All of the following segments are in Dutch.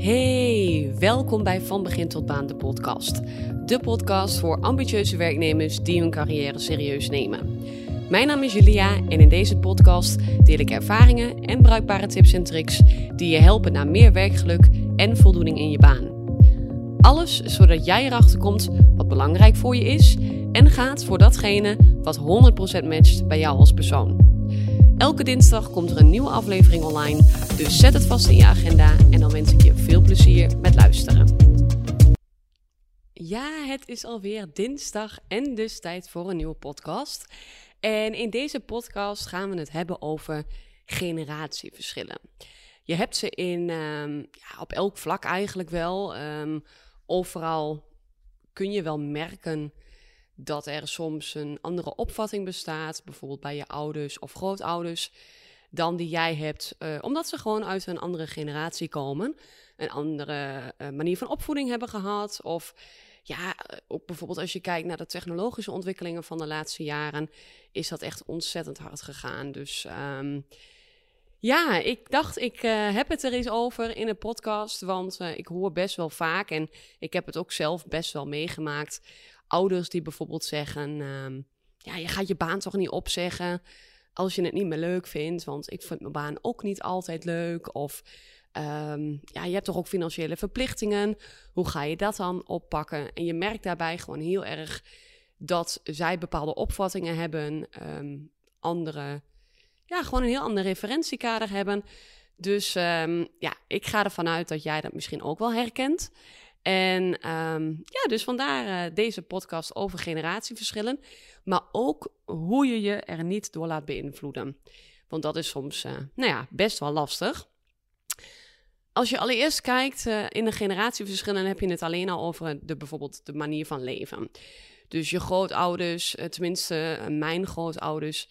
Hey, welkom bij Van Begin tot Baan, de podcast. De podcast voor ambitieuze werknemers die hun carrière serieus nemen. Mijn naam is Julia en in deze podcast deel ik ervaringen en bruikbare tips en tricks die je helpen naar meer werkgeluk en voldoening in je baan. Alles zodat jij erachter komt wat belangrijk voor je is en gaat voor datgene wat 100% matcht bij jou als persoon. Elke dinsdag komt er een nieuwe aflevering online, dus zet het vast in je agenda en dan wens ik je veel plezier met luisteren. Ja, het is alweer dinsdag en dus tijd voor een nieuwe podcast. En in deze podcast gaan we het hebben over generatieverschillen. Je hebt ze in, ehm, ja, op elk vlak eigenlijk wel. Ehm, overal kun je wel merken dat er soms een andere opvatting bestaat, bijvoorbeeld bij je ouders of grootouders, dan die jij hebt, uh, omdat ze gewoon uit een andere generatie komen, een andere uh, manier van opvoeding hebben gehad. Of ja, ook bijvoorbeeld als je kijkt naar de technologische ontwikkelingen van de laatste jaren, is dat echt ontzettend hard gegaan. Dus um, ja, ik dacht, ik heb het er eens over in een podcast. Want ik hoor best wel vaak, en ik heb het ook zelf best wel meegemaakt, ouders die bijvoorbeeld zeggen: um, Ja, je gaat je baan toch niet opzeggen als je het niet meer leuk vindt. Want ik vind mijn baan ook niet altijd leuk. Of um, ja, je hebt toch ook financiële verplichtingen. Hoe ga je dat dan oppakken? En je merkt daarbij gewoon heel erg dat zij bepaalde opvattingen hebben, um, andere, ja, gewoon een heel ander referentiekader hebben. Dus ja, ik ga ervan uit dat jij dat misschien ook wel herkent. En um, ja, dus vandaar uh, deze podcast over generatieverschillen. Maar ook hoe je je er niet door laat beïnvloeden. Want dat is soms, uh, nou ja, best wel lastig. Als je allereerst kijkt uh, in de generatieverschillen, heb je het alleen al over de, bijvoorbeeld de manier van leven. Dus je grootouders, tenminste mijn grootouders,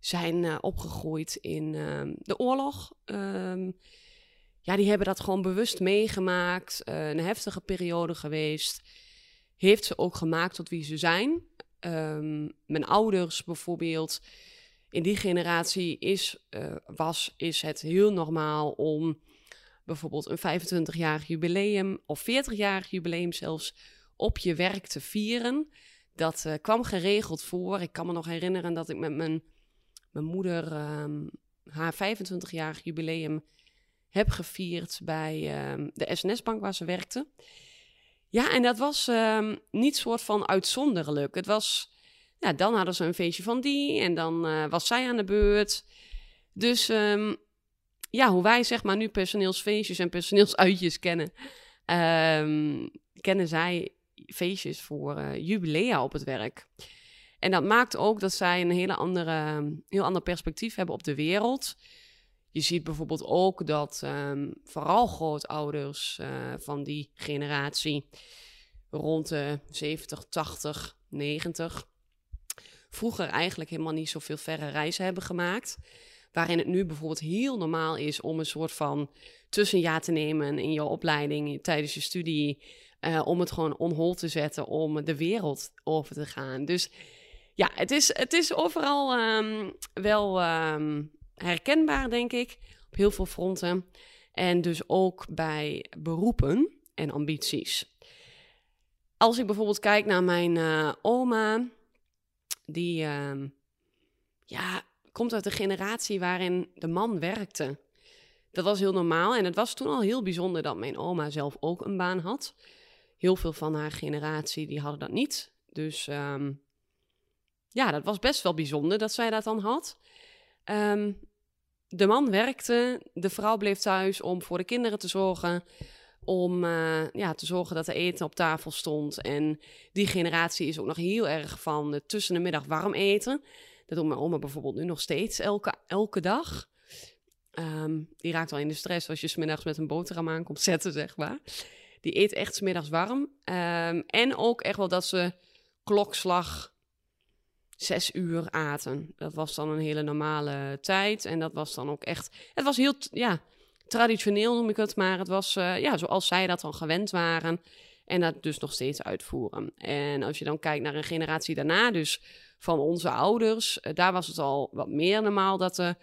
zijn opgegroeid in de oorlog. Um, ja, die hebben dat gewoon bewust meegemaakt. Uh, een heftige periode geweest. Heeft ze ook gemaakt tot wie ze zijn. Um, mijn ouders bijvoorbeeld. In die generatie is, uh, was, is het heel normaal om bijvoorbeeld een 25-jarig jubileum of 40-jarig jubileum zelfs op je werk te vieren. Dat uh, kwam geregeld voor. Ik kan me nog herinneren dat ik met mijn, mijn moeder um, haar 25-jarig jubileum heb gevierd bij um, de SNS-bank waar ze werkte. Ja, en dat was um, niet soort van uitzonderlijk. Het was, ja, dan hadden ze een feestje van die en dan uh, was zij aan de beurt. Dus um, ja, hoe wij zeg maar nu personeelsfeestjes en personeelsuitjes kennen, kennen zij feestjes voor uh, jubilea op het werk. En dat maakt ook dat zij een hele andere, heel ander perspectief hebben op de wereld. Je ziet bijvoorbeeld ook dat um, vooral grootouders uh, van die generatie rond de 70, 80, 90 vroeger eigenlijk helemaal niet zoveel verre reizen hebben gemaakt. Waarin het nu bijvoorbeeld heel normaal is om een soort van tussenjaar te nemen in je opleiding tijdens je studie. Uh, om het gewoon on te zetten, om de wereld over te gaan. Dus ja, het is, het is overal um, wel um, herkenbaar, denk ik, op heel veel fronten. En dus ook bij beroepen en ambities. Als ik bijvoorbeeld kijk naar mijn uh, oma, die uh, ja, komt uit een generatie waarin de man werkte. Dat was heel normaal en het was toen al heel bijzonder dat mijn oma zelf ook een baan had. Heel veel van haar generatie die hadden dat niet. Dus um, ja, dat was best wel bijzonder dat zij dat dan had. Um, de man werkte, de vrouw bleef thuis om voor de kinderen te zorgen. Om uh, ja, te zorgen dat er eten op tafel stond. En die generatie is ook nog heel erg van tussen de middag warm eten. Dat doet mijn oma bijvoorbeeld nu nog steeds elke, elke dag. Um, die raakt al in de stress als je smiddags met een boterham aan komt zetten, zeg maar. Die eet echt smiddags warm. Um, en ook echt wel dat ze klokslag zes uur aten. Dat was dan een hele normale tijd. En dat was dan ook echt. Het was heel, ja, traditioneel noem ik het maar. Het was uh, ja, zoals zij dat dan gewend waren. En dat dus nog steeds uitvoeren. En als je dan kijkt naar een generatie daarna, dus van onze ouders, uh, daar was het al wat meer normaal dat de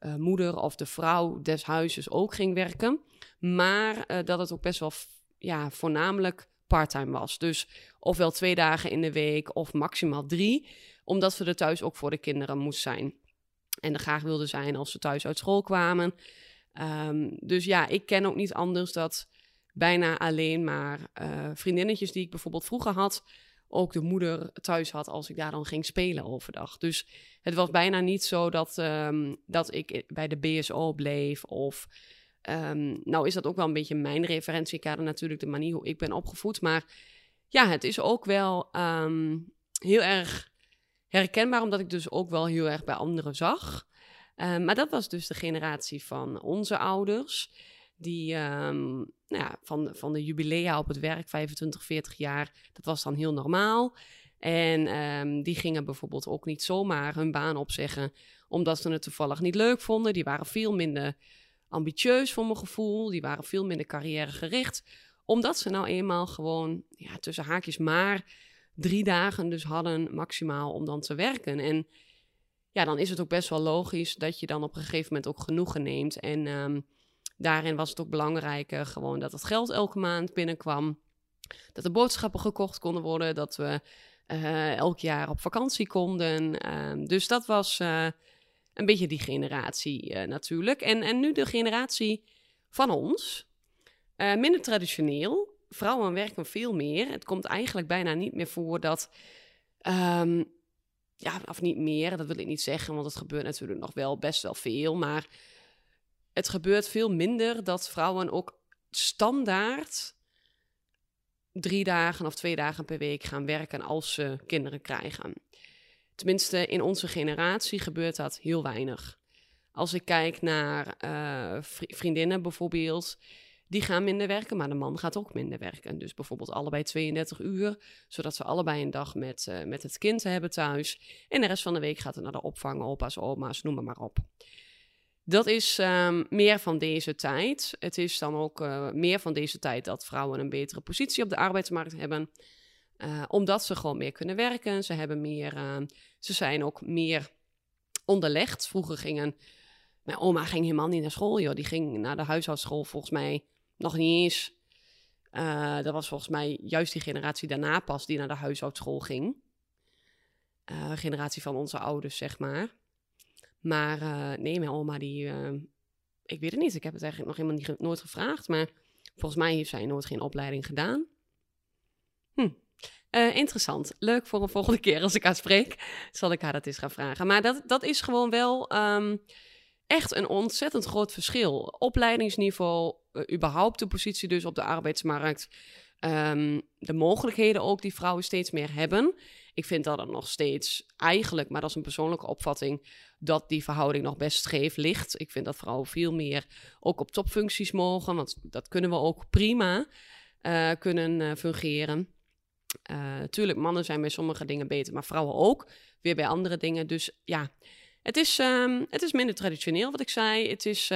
uh, moeder of de vrouw des huizes ook ging werken. Maar dat het ook best wel ja, voornamelijk parttime was. Dus ofwel twee dagen in de week of maximaal drie. Omdat ze er thuis ook voor de kinderen moest zijn. En er graag wilde zijn als ze thuis uit school kwamen. Um, dus ja, ik ken ook niet anders dat bijna alleen maar uh, vriendinnetjes die ik bijvoorbeeld vroeger had, ook de moeder thuis had als ik daar dan ging spelen overdag. Dus het was bijna niet zo dat, um, dat ik bij de BSO bleef of... Um, nou is dat ook wel een beetje mijn referentiekader natuurlijk, de manier hoe ik ben opgevoed. Maar ja, het is ook wel heel erg herkenbaar, omdat ik dus ook wel heel erg bij anderen zag. Um, maar dat was dus de generatie van onze ouders die um, nou ja, van, van de jubilea op het werk, 25, 40 jaar, dat was dan heel normaal. En um, die gingen bijvoorbeeld ook niet zomaar hun baan opzeggen, omdat ze het toevallig niet leuk vonden. Die waren veel minder ambitieus voor mijn gevoel, die waren veel minder carrièregericht, omdat ze nou eenmaal gewoon, ja, tussen haakjes maar, drie dagen dus hadden maximaal om dan te werken. En ja, dan is het ook best wel logisch dat je dan op een gegeven moment ook genoegen neemt en... Um, daarin was het ook belangrijk gewoon dat het geld elke maand binnenkwam. Dat de boodschappen gekocht konden worden. Dat we uh, elk jaar op vakantie konden. Uh, dus dat was uh, een beetje die generatie eh, natuurlijk. En, en nu de generatie van ons. minder traditioneel. Vrouwen werken veel meer. Het komt eigenlijk bijna niet meer voor dat. Um, ja, of niet meer, dat wil ik niet zeggen, want het gebeurt natuurlijk nog wel best wel veel. Maar het gebeurt veel minder dat vrouwen ook standaard drie dagen of twee dagen per week gaan werken als ze kinderen krijgen. Tenminste, in onze generatie gebeurt dat heel weinig. Als ik kijk naar uh, vriendinnen bijvoorbeeld, die gaan minder werken, maar de man gaat ook minder werken. Dus bijvoorbeeld allebei 32 uur, zodat ze allebei een dag met, uh, met het kind hebben thuis. En de rest van de week gaat het naar de opvang, opa's, oma's, noem maar, op. Dat is um, meer van deze tijd. Het is dan ook uh, meer van deze tijd dat vrouwen een betere positie op de arbeidsmarkt hebben. Uh, omdat ze gewoon meer kunnen werken. Ze, hebben meer, uh, ze zijn ook meer onderlegd. Vroeger gingen. Mijn oma ging helemaal niet naar school, joh. Die ging naar de huishoudschool volgens mij nog niet eens. dat was volgens mij juist die generatie daarna pas die naar de huishoudschool ging. generatie van onze ouders, zeg maar. Maar uh, nee, mijn oma die... Uh, ik weet het niet. Ik heb het eigenlijk nog helemaal niet, nooit gevraagd. Maar volgens mij heeft zij nooit geen opleiding gedaan. Hm. Uh, interessant. Leuk voor een volgende keer als ik haar spreek. Zal ik haar dat eens gaan vragen. Maar dat, dat is gewoon wel um, echt een ontzettend groot verschil. Opleidingsniveau, überhaupt de positie dus op de arbeidsmarkt. Um, de mogelijkheden ook die vrouwen steeds meer hebben. Ik vind dat er nog steeds eigenlijk, maar dat is een persoonlijke opvatting, dat die verhouding nog best scheef ligt. Ik vind dat vrouwen veel meer ook op topfuncties mogen, want dat kunnen we ook prima uh, kunnen uh, fungeren. Uh, tuurlijk, mannen zijn bij sommige dingen beter, maar vrouwen ook. Weer bij andere dingen. Dus ja, het is, um, het is minder traditioneel wat ik zei. Het is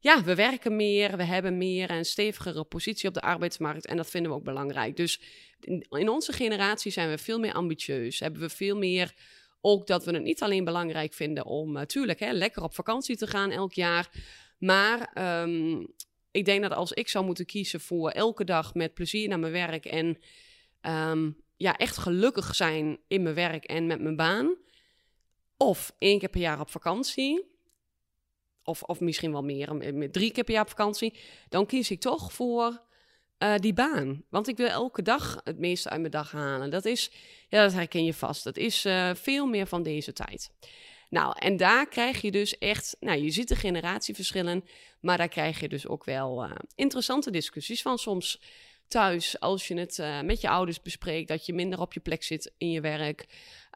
ja, we werken meer, we hebben meer een stevigere positie op de arbeidsmarkt en dat vinden we ook belangrijk. Dus in, onze generatie zijn we veel meer ambitieus, hebben we veel meer ook dat we het niet alleen belangrijk vinden om natuurlijk uh, lekker op vakantie te gaan elk jaar, maar um, ik denk dat als ik zou moeten kiezen voor elke dag met plezier naar mijn werk en um, ja, echt gelukkig zijn in mijn werk en met mijn baan, of één keer per jaar op vakantie, of, of misschien wel meer, drie keer per jaar op vakantie, dan kies ik toch voor uh, die baan. Want ik wil elke dag het meeste uit mijn dag halen. Dat is, ja, dat herken je vast. Dat is uh, veel meer van deze tijd. Nou, en daar krijg je dus echt, nou, je ziet de generatieverschillen, maar daar krijg je dus ook wel uh, interessante discussies van soms thuis, als je het uh, met je ouders bespreekt, dat je minder op je plek zit in je werk.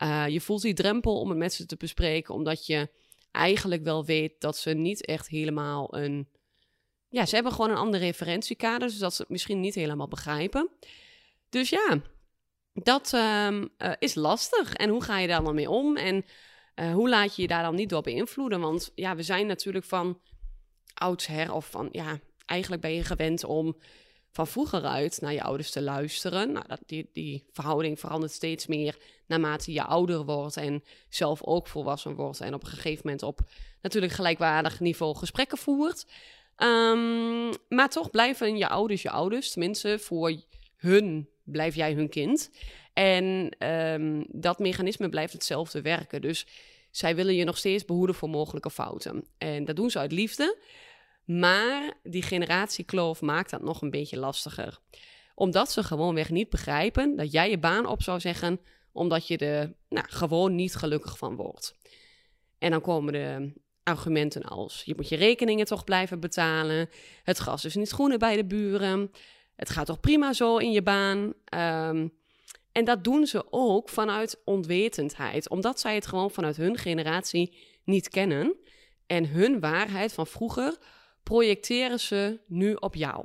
Uh, je voelt die drempel om het met ze te bespreken, omdat je eigenlijk wel weet dat ze niet echt helemaal een. Ja, ze hebben gewoon een andere referentiekader, dus dat ze het misschien niet helemaal begrijpen. Dus ja, dat um, uh, is lastig. En hoe ga je daar dan mee om? En hoe laat je je daar dan niet door beïnvloeden? Want ja, we zijn natuurlijk van oudsher of van ja, eigenlijk ben je gewend om van vroeger uit naar je ouders te luisteren. Nou, dat, die, die verhouding verandert steeds meer naarmate je ouder wordt en zelf ook volwassen wordt. En op een gegeven moment op natuurlijk gelijkwaardig niveau gesprekken voert. Ehm, maar toch blijven je ouders je ouders. Tenminste, voor hun blijf jij hun kind. En ehm, dat mechanisme blijft hetzelfde werken. Dus zij willen je nog steeds behoeden voor mogelijke fouten. En dat doen ze uit liefde. Maar die generatiekloof maakt dat nog een beetje lastiger. Omdat ze gewoonweg niet begrijpen dat jij je baan op zou zeggen, omdat je er nou, gewoon niet gelukkig van wordt. En dan komen de argumenten als: je moet je rekeningen toch blijven betalen, het gras is niet groener bij de buren, het gaat toch prima zo in je baan. Um, en dat doen ze ook vanuit onwetendheid, omdat zij het gewoon vanuit hun generatie niet kennen. En hun waarheid van vroeger projecteren ze nu op jou.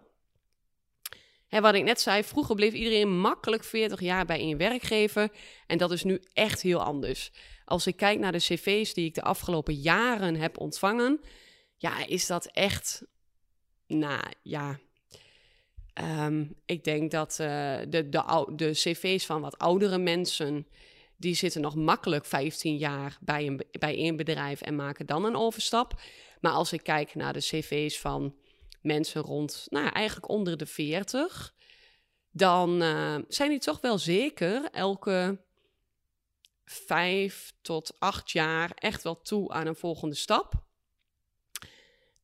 Hè, wat ik net zei, vroeger bleef iedereen makkelijk 40 jaar bij een werkgever. En dat is nu echt heel anders. Als ik kijk naar de cv's die ik de afgelopen jaren heb ontvangen, ja, is dat echt, nou ja, Ehm, ik denk dat uh, de, de, de cv's van wat oudere mensen, die zitten nog makkelijk 15 jaar bij een, bij één bedrijf en maken dan een overstap. Maar als ik kijk naar de cv's van mensen rond, nou eigenlijk onder de 40, dan uh, zijn die toch wel zeker elke vijf tot acht jaar echt wel toe aan een volgende stap.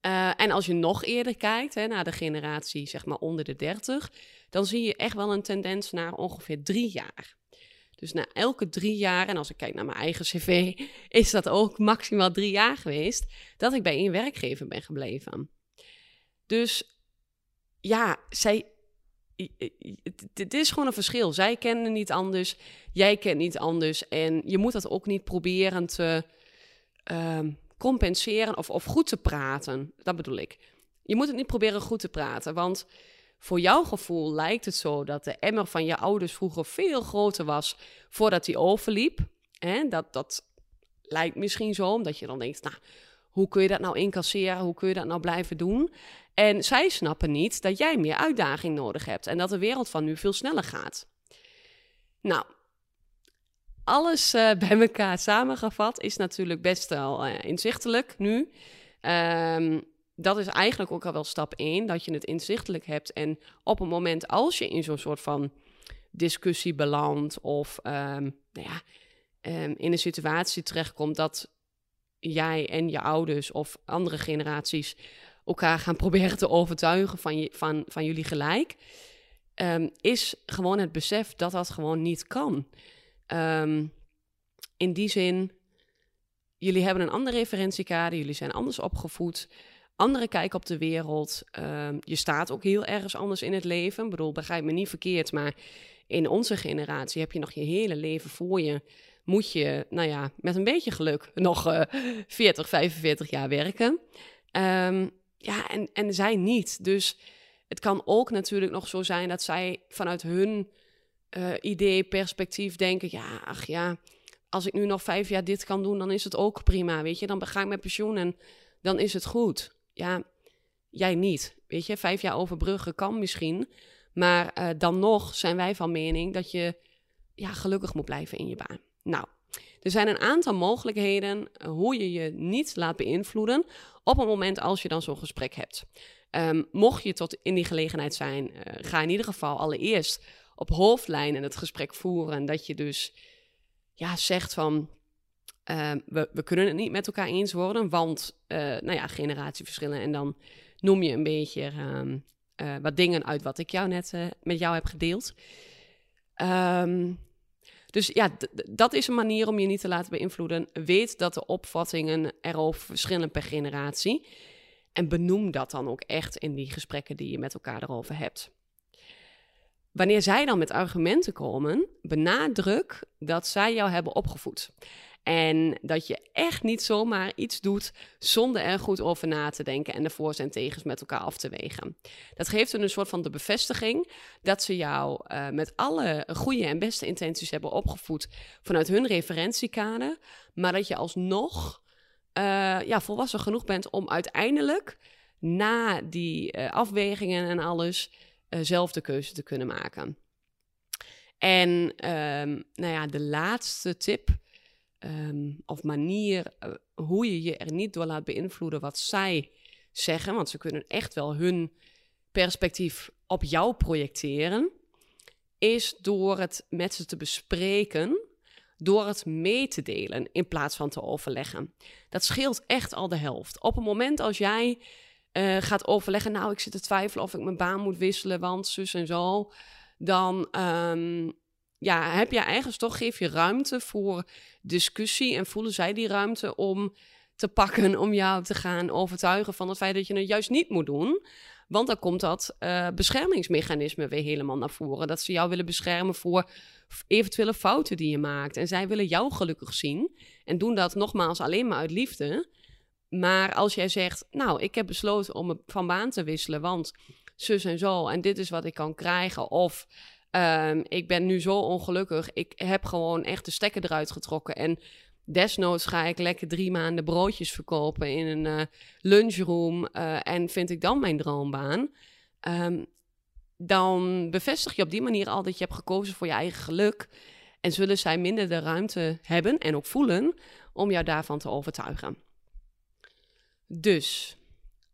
Uh, en als je nog eerder kijkt, hè, naar de generatie zeg maar onder de 30, dan zie je echt wel een tendens naar ongeveer drie jaar. Dus na elke drie jaar, en als ik kijk naar mijn eigen cv, is dat ook maximaal drie jaar geweest dat ik bij één werkgever ben gebleven. Dus ja, zij, het is gewoon een verschil. Zij kennen niet anders, jij kent niet anders. En je moet dat ook niet proberen te, uh, compenseren of, of goed te praten. Dat bedoel ik. Je moet het niet proberen goed te praten, want voor jouw gevoel lijkt het zo dat de emmer van je ouders vroeger veel groter was voordat die overliep. En dat, dat lijkt misschien zo, omdat je dan denkt, nou, hoe kun je dat nou incasseren? Hoe kun je dat nou blijven doen? En zij snappen niet dat jij meer uitdaging nodig hebt en dat de wereld van nu veel sneller gaat. Nou, alles uh, bij elkaar samengevat is natuurlijk best wel uh, inzichtelijk nu. Um, dat is eigenlijk ook al wel stap 1, dat je het inzichtelijk hebt. En op een moment als je in zo'n soort van discussie belandt of um, nou ja, um, in een situatie terechtkomt dat jij en je ouders of andere generaties elkaar gaan proberen te overtuigen van, je, van, van jullie gelijk, is gewoon het besef dat dat gewoon niet kan. In die zin, jullie hebben een andere referentiekader, jullie zijn anders opgevoed, andere kijk op de wereld. Um, je staat ook heel ergens anders in het leven. Ik bedoel, begrijp me niet verkeerd, maar in onze generatie heb je nog je hele leven voor je. Moet je, nou ja, met een beetje geluk nog uh, 40, 45 jaar werken. Um, ja, en, en zij niet. Dus het kan ook natuurlijk nog zo zijn dat zij vanuit hun uh, idee, perspectief denken: ja, ach ja, als ik nu nog vijf jaar dit kan doen, dan is het ook prima. Weet je, dan ga ik met pensioen en dan is het goed. Ja, jij niet. Weet je, vijf jaar overbruggen kan misschien. Maar uh, dan nog zijn wij van mening dat je ja, gelukkig moet blijven in je baan. Nou, er zijn een aantal mogelijkheden uh, hoe je je niet laat beïnvloeden op het moment als je dan zo'n gesprek hebt. Um, mocht je tot in die gelegenheid zijn, uh, ga in ieder geval allereerst op hoofdlijnen het gesprek voeren. Dat je dus ja, zegt van. Uh, we, we kunnen het niet met elkaar eens worden, want uh, nou ja, generatieverschillen. En dan noem je een beetje uh, wat dingen uit wat ik jou net eh, met jou heb gedeeld. Um, dus ja, dat is een manier om je niet te laten beïnvloeden. Weet dat de opvattingen erover verschillen per generatie. En benoem dat dan ook echt in die gesprekken die je met elkaar erover hebt. Wanneer zij dan met argumenten komen, benadruk dat zij jou hebben opgevoed. En dat je echt niet zomaar iets doet zonder er goed over na te denken en de voor's en tegens met elkaar af te wegen. Dat geeft een soort van de bevestiging dat ze jou uh, met alle goede en beste intenties hebben opgevoed vanuit hun referentiekader, maar dat je alsnog uh, ja, volwassen genoeg bent om uiteindelijk na die uh, afwegingen en alles zelf de keuze te kunnen maken. En ehm, nou ja, de laatste tip ehm, of manier uh, hoe je je er niet door laat beïnvloeden wat zij zeggen, want ze kunnen echt wel hun perspectief op jou projecteren, is door het met ze te bespreken, door het mee te delen in plaats van te overleggen. Dat scheelt echt al de helft. Op het moment als jij uh, gaat overleggen, nou, ik zit te twijfelen of ik mijn baan moet wisselen, want zus en zo, dan um, ja, heb je eigenlijk toch, geef je ruimte voor discussie en voelen zij die ruimte om te pakken, om jou te gaan overtuigen van het feit dat je het juist niet moet doen. Want dan komt dat uh, beschermingsmechanisme weer helemaal naar voren. Dat ze jou willen beschermen voor eventuele fouten die je maakt. En zij willen jou gelukkig zien. En doen dat nogmaals alleen maar uit liefde. Maar als jij zegt, nou, ik heb besloten om van baan te wisselen, want zus en zo, en dit is wat ik kan krijgen. Of um, ik ben nu zo ongelukkig, ik heb gewoon echt de stekker eruit getrokken. En desnoods ga ik lekker drie maanden broodjes verkopen in een uh, lunchroom. Uh, en vind ik dan mijn droombaan. Um, dan bevestig je op die manier al dat je hebt gekozen voor je eigen geluk. En zullen zij minder de ruimte hebben en ook voelen om jou daarvan te overtuigen. Dus,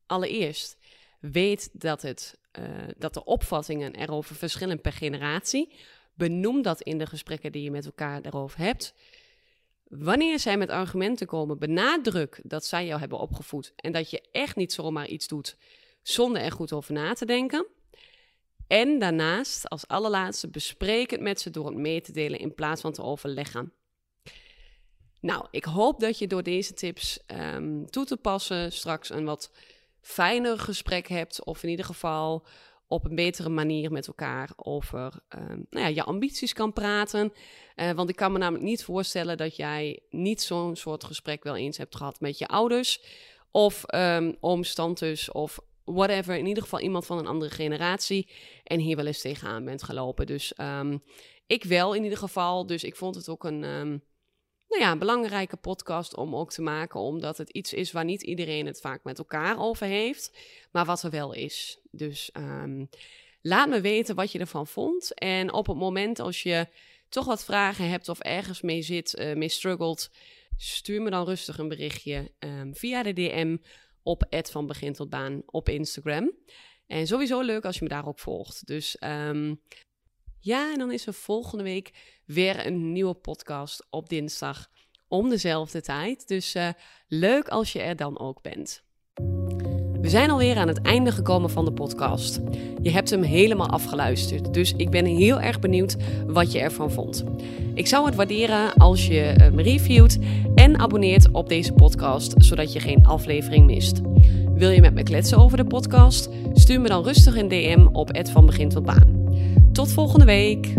allereerst, weet dat, het, uh, dat de opvattingen erover verschillen per generatie. Benoem dat in de gesprekken die je met elkaar erover hebt. Wanneer zij met argumenten komen, benadruk dat zij jou hebben opgevoed en dat je echt niet zomaar iets doet zonder er goed over na te denken. En daarnaast, als allerlaatste, bespreek het met ze door het mee te delen in plaats van te overleggen. Nou, ik hoop dat je door deze tips um, toe te passen straks een wat fijner gesprek hebt. Of in ieder geval op een betere manier met elkaar over um, nou ja, je ambities kan praten. Uh, want ik kan me namelijk niet voorstellen dat jij niet zo'n soort gesprek wel eens hebt gehad met je ouders. Of um, ooms, tantes of whatever. In ieder geval iemand van een andere generatie. En hier wel eens tegenaan bent gelopen. Dus um, ik wel in ieder geval. Dus ik vond het ook een nou ja, een belangrijke podcast om ook te maken, omdat het iets is waar niet iedereen het vaak met elkaar over heeft, maar wat er wel is. Dus um, laat me weten wat je ervan vond. En op het moment als je toch wat vragen hebt of ergens mee zit, uh, mee struggelt, stuur me dan rustig een berichtje um, via de DM op van begin tot baan op Instagram. En sowieso leuk als je me daarop volgt. Dus um, ja, en dan is er volgende week weer een nieuwe podcast op dinsdag om dezelfde tijd. Dus uh, leuk als je er dan ook bent. We zijn alweer aan het einde gekomen van de podcast. Je hebt hem helemaal afgeluisterd, dus ik ben heel erg benieuwd wat je ervan vond. Ik zou het waarderen als je hem reviewt en abonneert op deze podcast, zodat je geen aflevering mist. Wil je met me kletsen over de podcast? Stuur me dan rustig een DM op het van begin tot baan. Tot volgende week!